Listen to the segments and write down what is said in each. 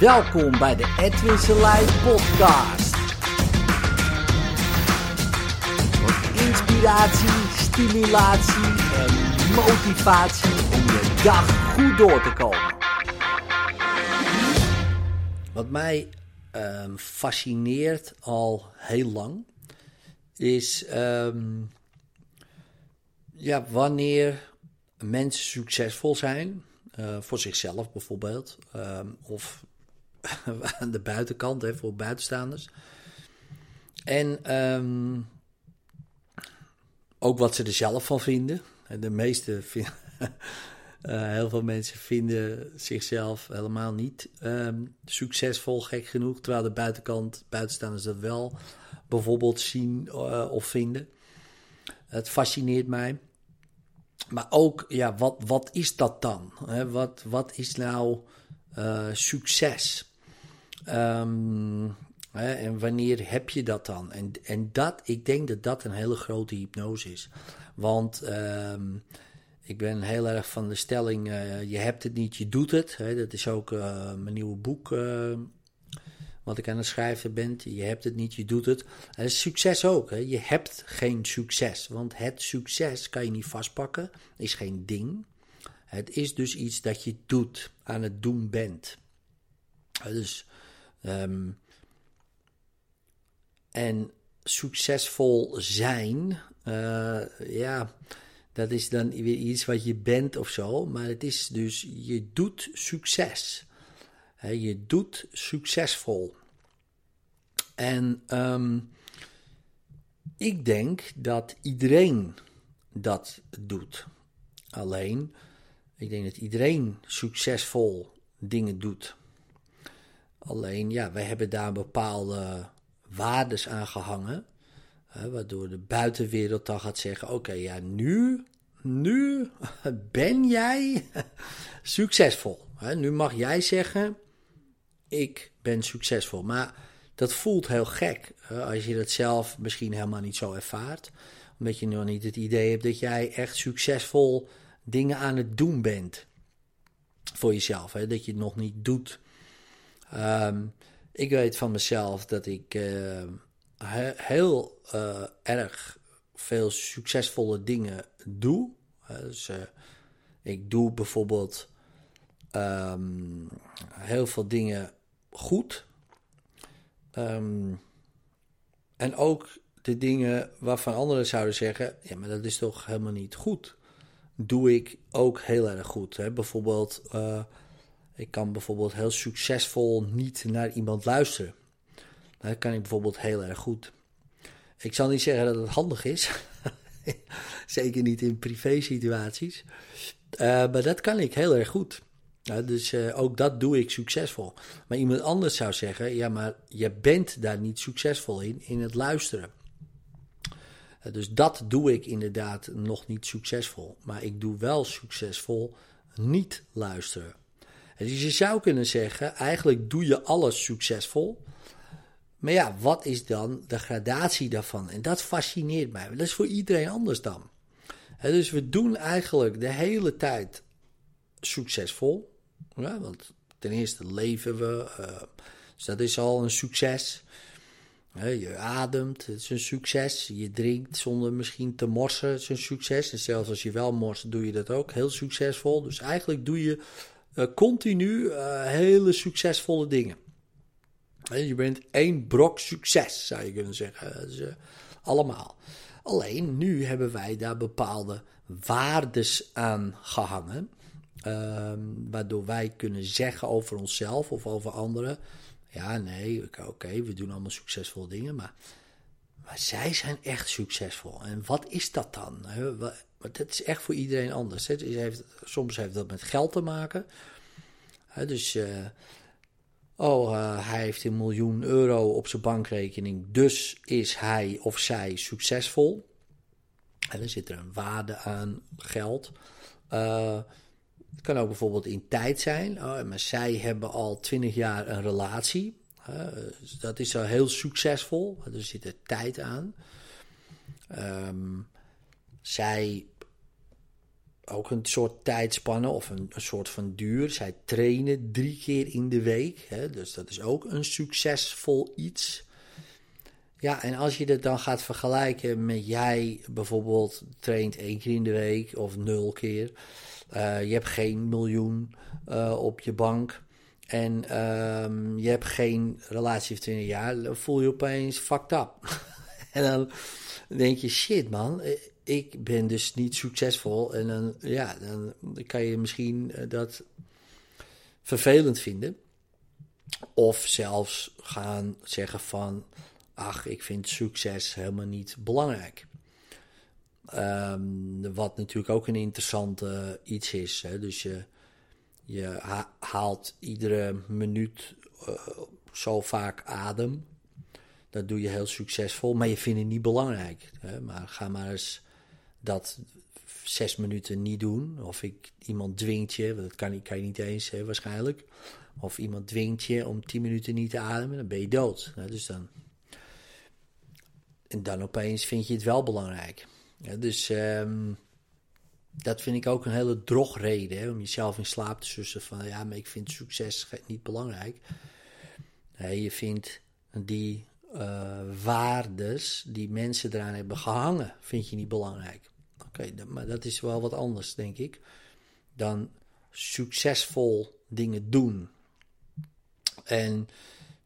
Welkom bij de Edwin Selijn podcast. Voor inspiratie, stimulatie en motivatie om je dag goed door te komen. Wat mij ehm, fascineert al heel lang is ehm, ja, wanneer mensen succesvol zijn, uh, voor zichzelf bijvoorbeeld, um, of aan de buitenkant, hè, voor buitenstaanders. En um, ook wat ze er zelf van vinden. De meeste vinden, uh, heel veel mensen vinden zichzelf helemaal niet um, succesvol, gek genoeg. Terwijl de buitenkant, buitenstaanders dat wel bijvoorbeeld zien uh, of vinden. Het fascineert mij. Maar ook, ja, wat, wat is dat dan? Hè? Wat, wat is nou uh, succes? Um, hè, en wanneer heb je dat dan? En, en dat, ik denk dat dat een hele grote hypnose is. Want um, ik ben heel erg van de stelling: uh, je hebt het niet, je doet het. Hè? Dat is ook uh, mijn nieuwe boek. Uh, wat ik aan het schrijven ben. Je hebt het niet, je doet het. En succes ook. Hè? Je hebt geen succes. Want het succes kan je niet vastpakken. Is geen ding. Het is dus iets dat je doet, aan het doen bent. Dus Um, en succesvol zijn, uh, ja, dat is dan weer iets wat je bent of zo. Maar het is dus, je doet succes. Je doet succesvol. En um, ik denk dat iedereen dat doet. Alleen, ik denk dat iedereen succesvol dingen doet. Alleen, ja, wij hebben daar bepaalde waardes aan gehangen. Hè, waardoor de buitenwereld dan gaat zeggen: Oké, ja, nu, nu ben jij succesvol. Hè, nu mag jij zeggen: Ik ben succesvol. Maar dat voelt heel gek hè, als je dat zelf misschien helemaal niet zo ervaart. Omdat je nog niet het idee hebt dat jij echt succesvol dingen aan het doen bent. Voor jezelf. Hè, dat je het nog niet doet Um, ik weet van mezelf dat ik he heel uh, erg veel succesvolle dingen doe. Uh, dus ik doe bijvoorbeeld um, heel veel dingen goed. En ook de dingen waarvan anderen zouden zeggen: ja, maar dat is toch helemaal niet goed. Doe ik ook heel erg goed. Hè? Bijvoorbeeld ik kan bijvoorbeeld heel succesvol niet naar iemand luisteren. Dat kan ik bijvoorbeeld heel erg goed. Ik zal niet zeggen dat het handig is. Zeker niet in privé situaties. Uh, maar dat kan ik heel erg goed. Dus uh, ook dat doe ik succesvol. Maar iemand anders zou zeggen: ja, maar je bent daar niet succesvol in, in het luisteren. dus dat doe ik inderdaad nog niet succesvol. Maar ik doe wel succesvol niet luisteren. Dus je zou kunnen zeggen, eigenlijk doe je alles succesvol. Maar ja, wat is dan de gradatie daarvan? En dat fascineert mij. Dat is voor iedereen anders dan. dus we doen eigenlijk de hele tijd succesvol. Ja, want ten eerste leven we. Uh, dus dat is al een succes. je ademt, het is een succes. Je drinkt zonder misschien te morsen, het is een succes. En zelfs als je wel morst, doe je dat ook heel succesvol. Dus eigenlijk doe je uh, continu uh, hele succesvolle dingen. je bent één brok succes, zou je kunnen zeggen. Uh, allemaal. Alleen nu hebben wij daar bepaalde waardes aan gehangen. Ehm, waardoor wij kunnen zeggen over onszelf of over anderen. Ja, nee, oké, we doen allemaal succesvolle dingen, maar, maar zij zijn echt succesvol. En wat is dat dan? Maar dat is echt voor iedereen anders. Het heeft, soms heeft dat met geld te maken. dus, uh, oh, uh, hij heeft een miljoen euro op zijn bankrekening, dus is hij of zij succesvol. En dan zit er een waarde aan geld. Uh, het kan ook bijvoorbeeld in tijd zijn. Oh, maar zij hebben al twintig jaar een relatie. Dus dat is al heel succesvol. Er zit er tijd aan. Um, zij ook een soort tijdspanne of een, soort van duur. Zij trainen drie keer in de week. Hè, dus dat is ook een succesvol iets. Ja, en als je dat dan gaat vergelijken met jij bijvoorbeeld traint één keer in de week of nul keer. Uh, je hebt geen miljoen uh, op je bank. En um, je hebt geen relatie van 20 jaar. Dan voel je opeens fucked up. en dan denk je, shit man, ik ben dus niet succesvol. En dan, ja, dan kan je misschien eh, dat vervelend vinden. Of zelfs gaan zeggen van, ach, ik vind succes helemaal niet belangrijk. Um, wat natuurlijk ook een interessante iets is. Hè? Dus je, je haalt iedere minuut uh, zo vaak adem. Dat doe je heel succesvol, maar je vindt het niet belangrijk. Hè? Maar ga maar eens dat zes minuten niet doen. Of ik, iemand dwingt je, dat kan, kan je niet eens hè, waarschijnlijk. Of iemand dwingt je om tien minuten niet te ademen, dan ben je dood. Dus dan, en dan opeens vind je het wel belangrijk. Dus um, dat vind ik ook een hele drogreden hè, om jezelf in slaap te sussen van ja, maar ik vind succes niet belangrijk. Je vindt die uh, waardes die mensen eraan hebben gehangen, vind je niet belangrijk. Maar dat is wel wat anders, denk ik, dan succesvol dingen doen. En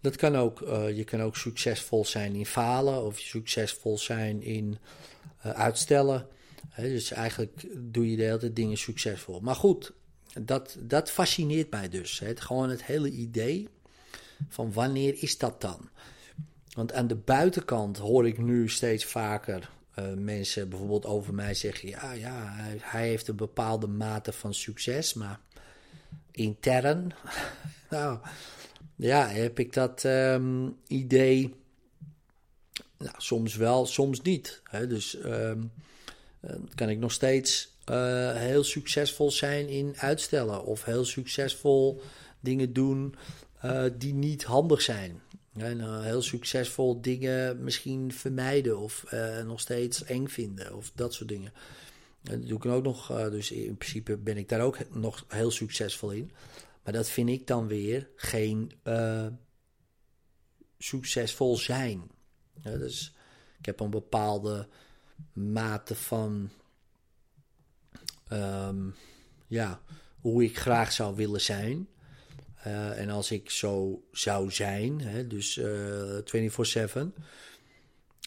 dat kan ook, uh, je kan ook succesvol zijn in falen of succesvol zijn in uh, uitstellen. He, dus eigenlijk doe je de hele tijd dingen succesvol. Maar goed, dat, dat fascineert mij dus. Het, gewoon het hele idee van wanneer is dat dan? Want aan de buitenkant hoor ik nu steeds vaker uh, mensen bijvoorbeeld over mij zeggen: ja, ja, hij, heeft een bepaalde mate van succes, maar intern, nou, ja, heb ik dat um, idee. Nou, soms wel, soms niet. Hè? Dus um, kan ik nog steeds uh, heel succesvol zijn in uitstellen of heel succesvol dingen doen die niet handig zijn. En uh, heel succesvol dingen misschien vermijden of uh, nog steeds eng vinden of dat soort dingen. Dat doe ik ook nog, uh, dus in principe ben ik daar ook nog heel succesvol in. Maar dat vind ik dan weer geen succesvol zijn. Dus ik heb een bepaalde mate van um, ja, hoe ik graag zou willen zijn. Uh, en als ik zo zou zijn, hè, dus uh, 24-7,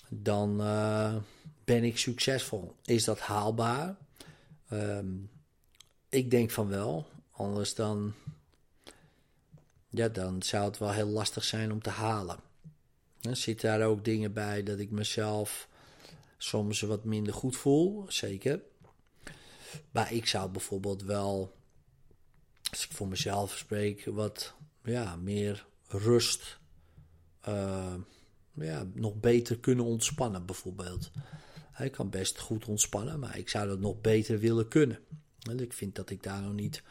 dan uh, ben ik succesvol. Is dat haalbaar? Um, ik denk van wel. Anders dan, ja, dan zou het wel heel lastig zijn om te halen. Er zitten daar ook dingen bij dat ik mezelf soms wat minder goed voel, zeker. Maar ik zou bijvoorbeeld wel als ik voor mezelf spreek, wat ja, meer rust. Uh, ja, nog beter kunnen ontspannen, bijvoorbeeld. Ik kan best goed ontspannen, maar ik zou dat nog beter willen kunnen. En ik vind dat ik daar nog niet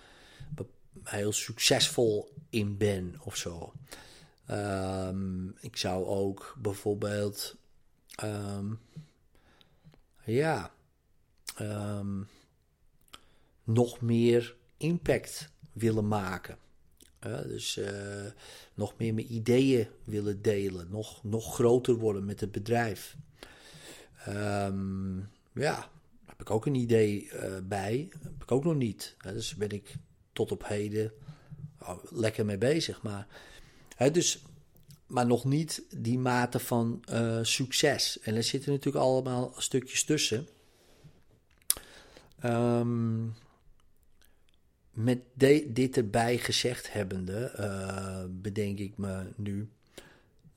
heel succesvol in ben of zo. Um, ik zou ook bijvoorbeeld. Um, ja. Um, nog meer impact willen maken. dus uh, nog meer mijn ideeën willen delen, nog, nog groter worden met het bedrijf. Um, ja, heb ik ook een idee uh, bij. Heb ik ook nog niet. dus ben ik tot op heden oh, lekker mee bezig. Maar, dus, maar nog niet die mate van uh, succes. En er zitten natuurlijk allemaal stukjes tussen. Um, met dit erbij gezegd hebbende, uh, bedenk ik me nu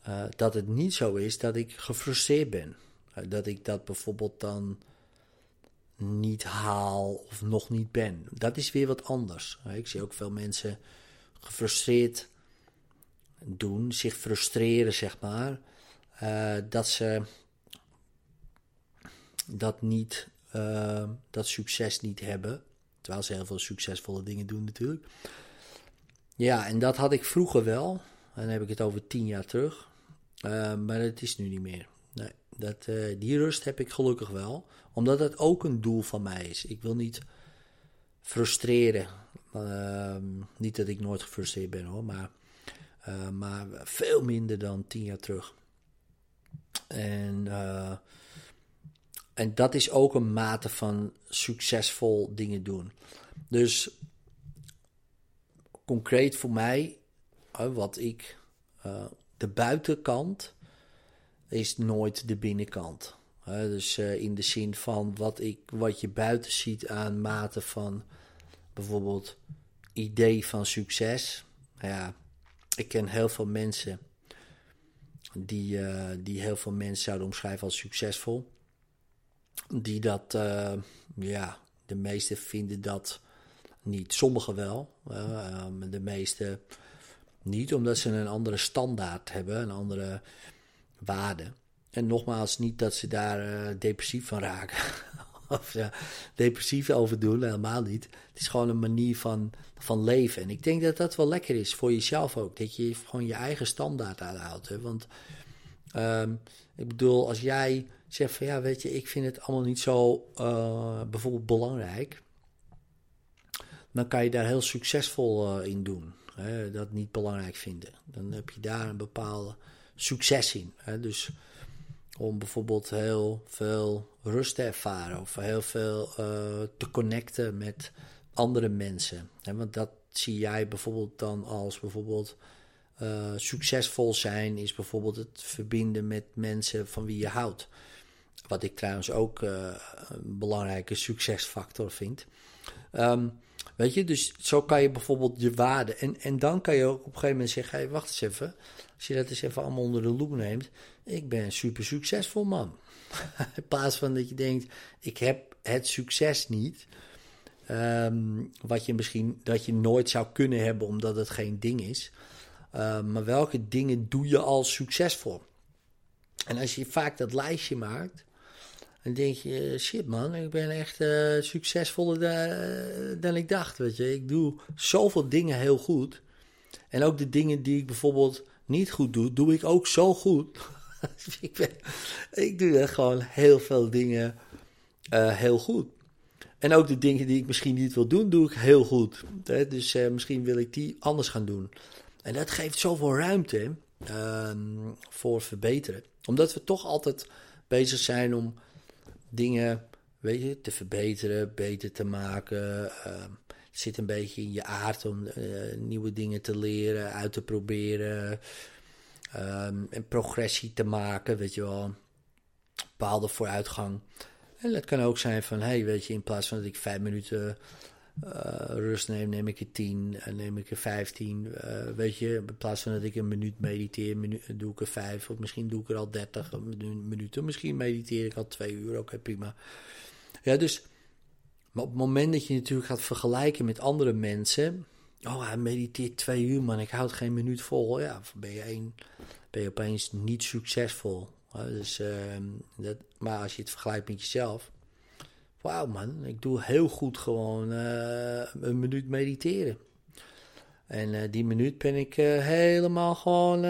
uh, dat het niet zo is dat ik gefrustreerd ben. Uh, dat ik dat bijvoorbeeld dan niet haal of nog niet ben. Dat is weer wat anders. ik zie ook veel mensen gefrustreerd doen, zich frustreren, zeg maar, dat ze dat niet, dat succes niet hebben. Terwijl ze heel veel succesvolle dingen doen natuurlijk. Ja, en dat had ik vroeger wel. En dan heb ik het over tien jaar terug. Uh, maar het is nu niet meer. Nee, dat, uh, die rust heb ik gelukkig wel. Omdat het ook een doel van mij is. Ik wil niet frustreren. Ehm, niet dat ik nooit gefrustreerd ben hoor, maar, uh, maar veel minder dan tien jaar terug. En, en dat is ook een mate van succesvol dingen doen. Dus concreet voor mij, wat ik, uh, de buitenkant is nooit de binnenkant. dus uh, in de zin van wat, ik, wat je buiten ziet aan mate van bijvoorbeeld idee van succes. Nou ja, ik ken heel veel mensen die, uh, die heel veel mensen zouden omschrijven als succesvol. Die dat, uh, ja, de meesten vinden dat niet. Sommigen wel, uh, de meeste niet, omdat ze een andere standaard hebben, een andere waarde. En nogmaals, niet dat ze daar depressief van raken. of ja, depressief over doen, helemaal niet. Het is gewoon een manier van, van leven. En ik denk dat dat wel lekker is voor jezelf ook. Dat je gewoon je eigen standaard aanhoudt. Want um, ik bedoel, als jij zegt van ja, weet je, ik vind het allemaal niet zo uh, bijvoorbeeld belangrijk. Dan kan je daar heel succesvol uh, in doen. Hè? Dat niet belangrijk vinden. Dan heb je daar een bepaalde succes in. Hè? Dus om bijvoorbeeld heel veel rust te ervaren of heel veel uh, te connecten met andere mensen. want dat zie jij bijvoorbeeld dan als bijvoorbeeld succesvol zijn, is bijvoorbeeld het verbinden met mensen van wie je houdt. Wat ik trouwens ook uh, een belangrijke succesfactor vind. Um, weet je, dus zo kan je bijvoorbeeld je waarde. En, en dan kan je ook op een gegeven moment zeggen: hey, wacht eens even. Als je dat eens even allemaal onder de loep neemt. Ik ben een super succesvol man. In plaats van dat je denkt: ik heb het succes niet. Um, wat je misschien dat je nooit zou kunnen hebben omdat het geen ding is. Uh, maar welke dingen doe je al succesvol? En als je vaak dat lijstje maakt, dan denk je: shit man, ik ben echt uh, succesvoller dan, dan ik dacht. Weet je, ik doe zoveel dingen heel goed. En ook de dingen die ik bijvoorbeeld niet goed doe, doe ik ook zo goed. ik, ben, ik doe gewoon heel veel dingen heel goed. En ook de dingen die ik misschien niet wil doen, doe ik heel goed. Hè? Dus misschien wil ik die anders gaan doen. En dat geeft zoveel ruimte um, voor verbeteren. Omdat we toch altijd bezig zijn om dingen weet je, te verbeteren, beter te maken. Het zit een beetje in je aard om uh, nieuwe dingen te leren, uit te proberen. Um, en progressie te maken, weet je wel. Bepaalde vooruitgang. En het kan ook zijn van, hey, weet je, in plaats van dat ik vijf minuten rust neem, neem ik er tien, en neem ik er vijftien. Uh, weet je, in plaats van dat ik een minuut mediteer, doe ik er vijf, of misschien doe ik er al dertig minuten. Misschien mediteer ik al twee uur, oké, okay, prima. Ja, dus, maar op het moment dat je natuurlijk gaat vergelijken met andere mensen, oh, hij mediteert twee uur, man, ik houd geen minuut vol. Ja, ben je, ben je opeens niet succesvol. Dus, uh, dat, maar als je het vergelijkt met jezelf, wauw man, ik doe heel goed gewoon uh, een minuut mediteren. En uh, die minuut ben ik uh, helemaal gewoon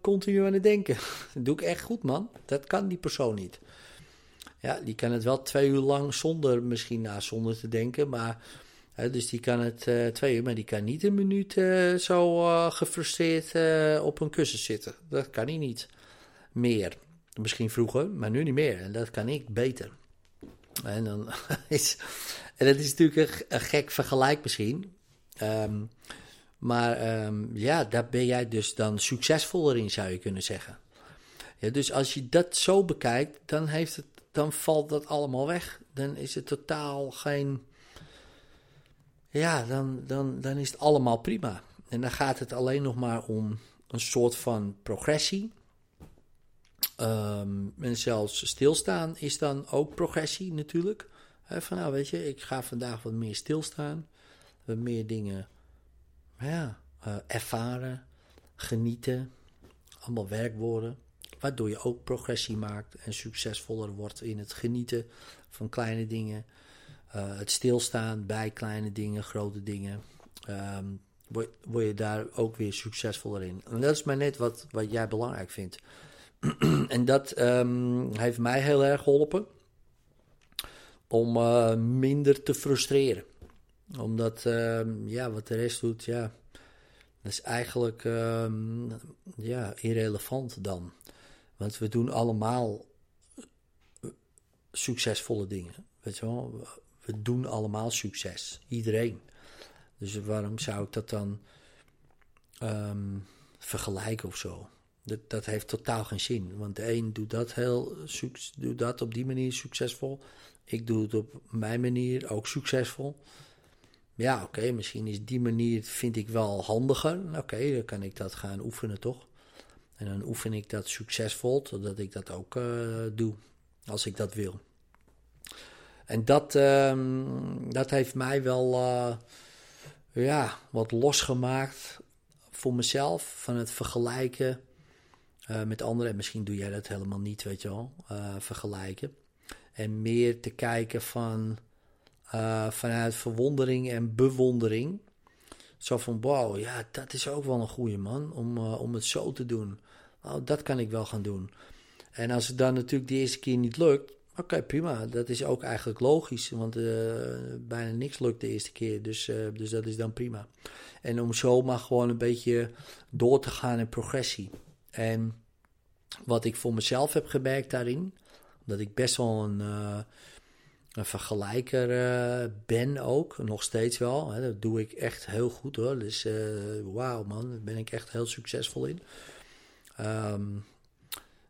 continu aan het denken. dat doe ik echt goed man. Dat kan die persoon niet. Ja, die kan het wel twee uur lang zonder, misschien na zonder te denken, maar dus die kan het twee uur, maar die kan niet een minuut zo gefrustreerd op een kussen zitten. Dat kan hij niet meer. Misschien vroeger, maar nu niet meer. En dat kan ik beter. En, dan is, en dat is natuurlijk een, gek vergelijk misschien. Um, maar um, ja, daar ben jij dus dan succesvoller in, zou je kunnen zeggen. Ja, dus als je dat zo bekijkt, dan, heeft het, dan valt dat allemaal weg. Dan is het totaal geen. Ja, dan, dan, dan is het allemaal prima. En dan gaat het alleen nog maar om een soort van progressie. Um, en zelfs stilstaan is dan ook progressie natuurlijk. Van nou weet je, ik ga vandaag wat meer stilstaan. Wat meer dingen ja, uh, ervaren, genieten. Allemaal werkwoorden. Waardoor je ook progressie maakt en succesvoller wordt in het genieten van kleine dingen. Uh, het stilstaan bij kleine dingen, grote dingen. Um, word, word, je daar ook weer succesvoller in. En dat is maar net wat, wat jij belangrijk vindt. en dat um, heeft mij heel erg geholpen om uh, minder te frustreren. Omdat, ehm, ja, wat de rest doet, ja, dat is eigenlijk ehm, ja, irrelevant dan. Want we doen allemaal eh, succesvolle dingen. Weet je wel? We doen allemaal succes. Iedereen. Dus waarom zou ik dat dan vergelijken of zo? Dat, dat heeft totaal geen zin. Want de een doet dat, heel, doet dat op die manier succesvol. Ik doe het op mijn manier ook succesvol. Ja, oké, misschien is die manier, vind ik wel handiger. Oké, dan kan ik dat gaan oefenen, toch? En dan oefen ik dat succesvol, zodat ik dat ook uh, doe, als ik dat wil. En dat, um, dat heeft mij wel uh, ja, wat losgemaakt voor mezelf van het vergelijken uh, met anderen. En misschien doe jij dat helemaal niet, weet je wel, vergelijken. En meer te kijken van, vanuit verwondering en bewondering. Zo van, wow, ja, dat is ook wel een goede man om, om het zo te doen. Oh, dat kan ik wel gaan doen. En als het dan natuurlijk de eerste keer niet lukt, oké, prima. Dat is ook eigenlijk logisch, want bijna niks lukt de eerste keer. Dus, dus dat is dan prima. En om zo maar gewoon een beetje door te gaan in progressie. En wat ik voor mezelf heb gemerkt daarin, dat ik best wel een, uh, een vergelijker ben ook, nog steeds wel. Hè, dat doe ik echt heel goed hoor. Dus wauw man, daar ben ik echt heel succesvol in. Um,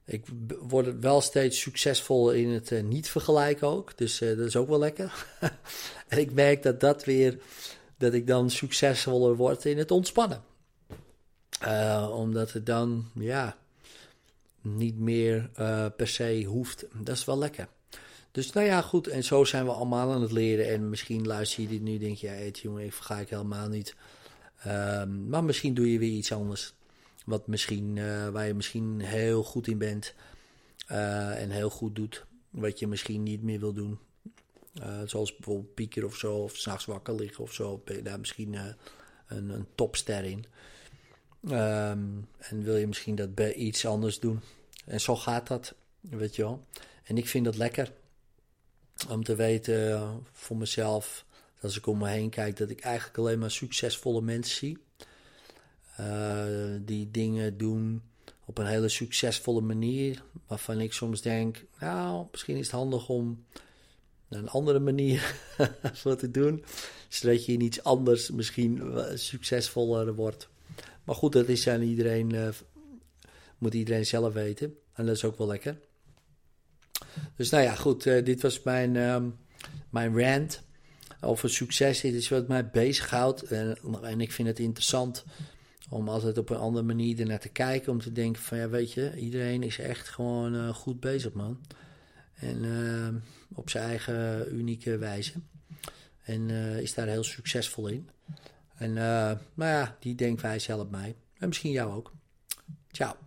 ik word wel steeds succesvol in het uh, niet vergelijken ook. Dus uh, dat is ook wel lekker. en ik merk dat dat weer, dat ik dan succesvoller word in het ontspannen. Uh, omdat het dan, ja, niet meer per se hoeft. Dat is wel lekker. Dus nou ja, goed. En zo zijn we allemaal aan het leren. En misschien luister je dit nu denk je, ja, jongen, ik vergelijk helemaal niet. Um, maar misschien doe je weer iets anders. Wat misschien, uh, waar je misschien heel goed in bent en heel goed doet. Wat je misschien niet meer wil doen. Zoals bijvoorbeeld pieken of zo, of s'nachts wakker liggen of zo. Daar misschien een, een, topster in. Um, en wil je misschien dat bij iets anders doen. En zo gaat dat, weet je wel. En ik vind dat lekker. Om te weten voor mezelf, als ik om me heen kijk, dat ik eigenlijk alleen maar succesvolle mensen zie. Uh, die dingen doen op een hele succesvolle manier. Waarvan ik soms denk, nou, misschien is het handig om een andere manier voor te doen. Zodat je in iets anders misschien succesvoller wordt. Maar goed, dat is aan iedereen, uh, moet iedereen zelf weten. En dat is ook wel lekker. Dus nou ja, goed, uh, dit was mijn, um, mijn rant over succes. Dit is wat mij bezighoudt. En, en ik vind het interessant om altijd op een andere manier ernaar te kijken. Om te denken van ja, weet je, iedereen is echt gewoon uh, goed bezig, man. En op zijn eigen unieke wijze. En is daar heel succesvol in. En nou ja, die denkwijze helpt mij. En misschien jou ook. Ciao.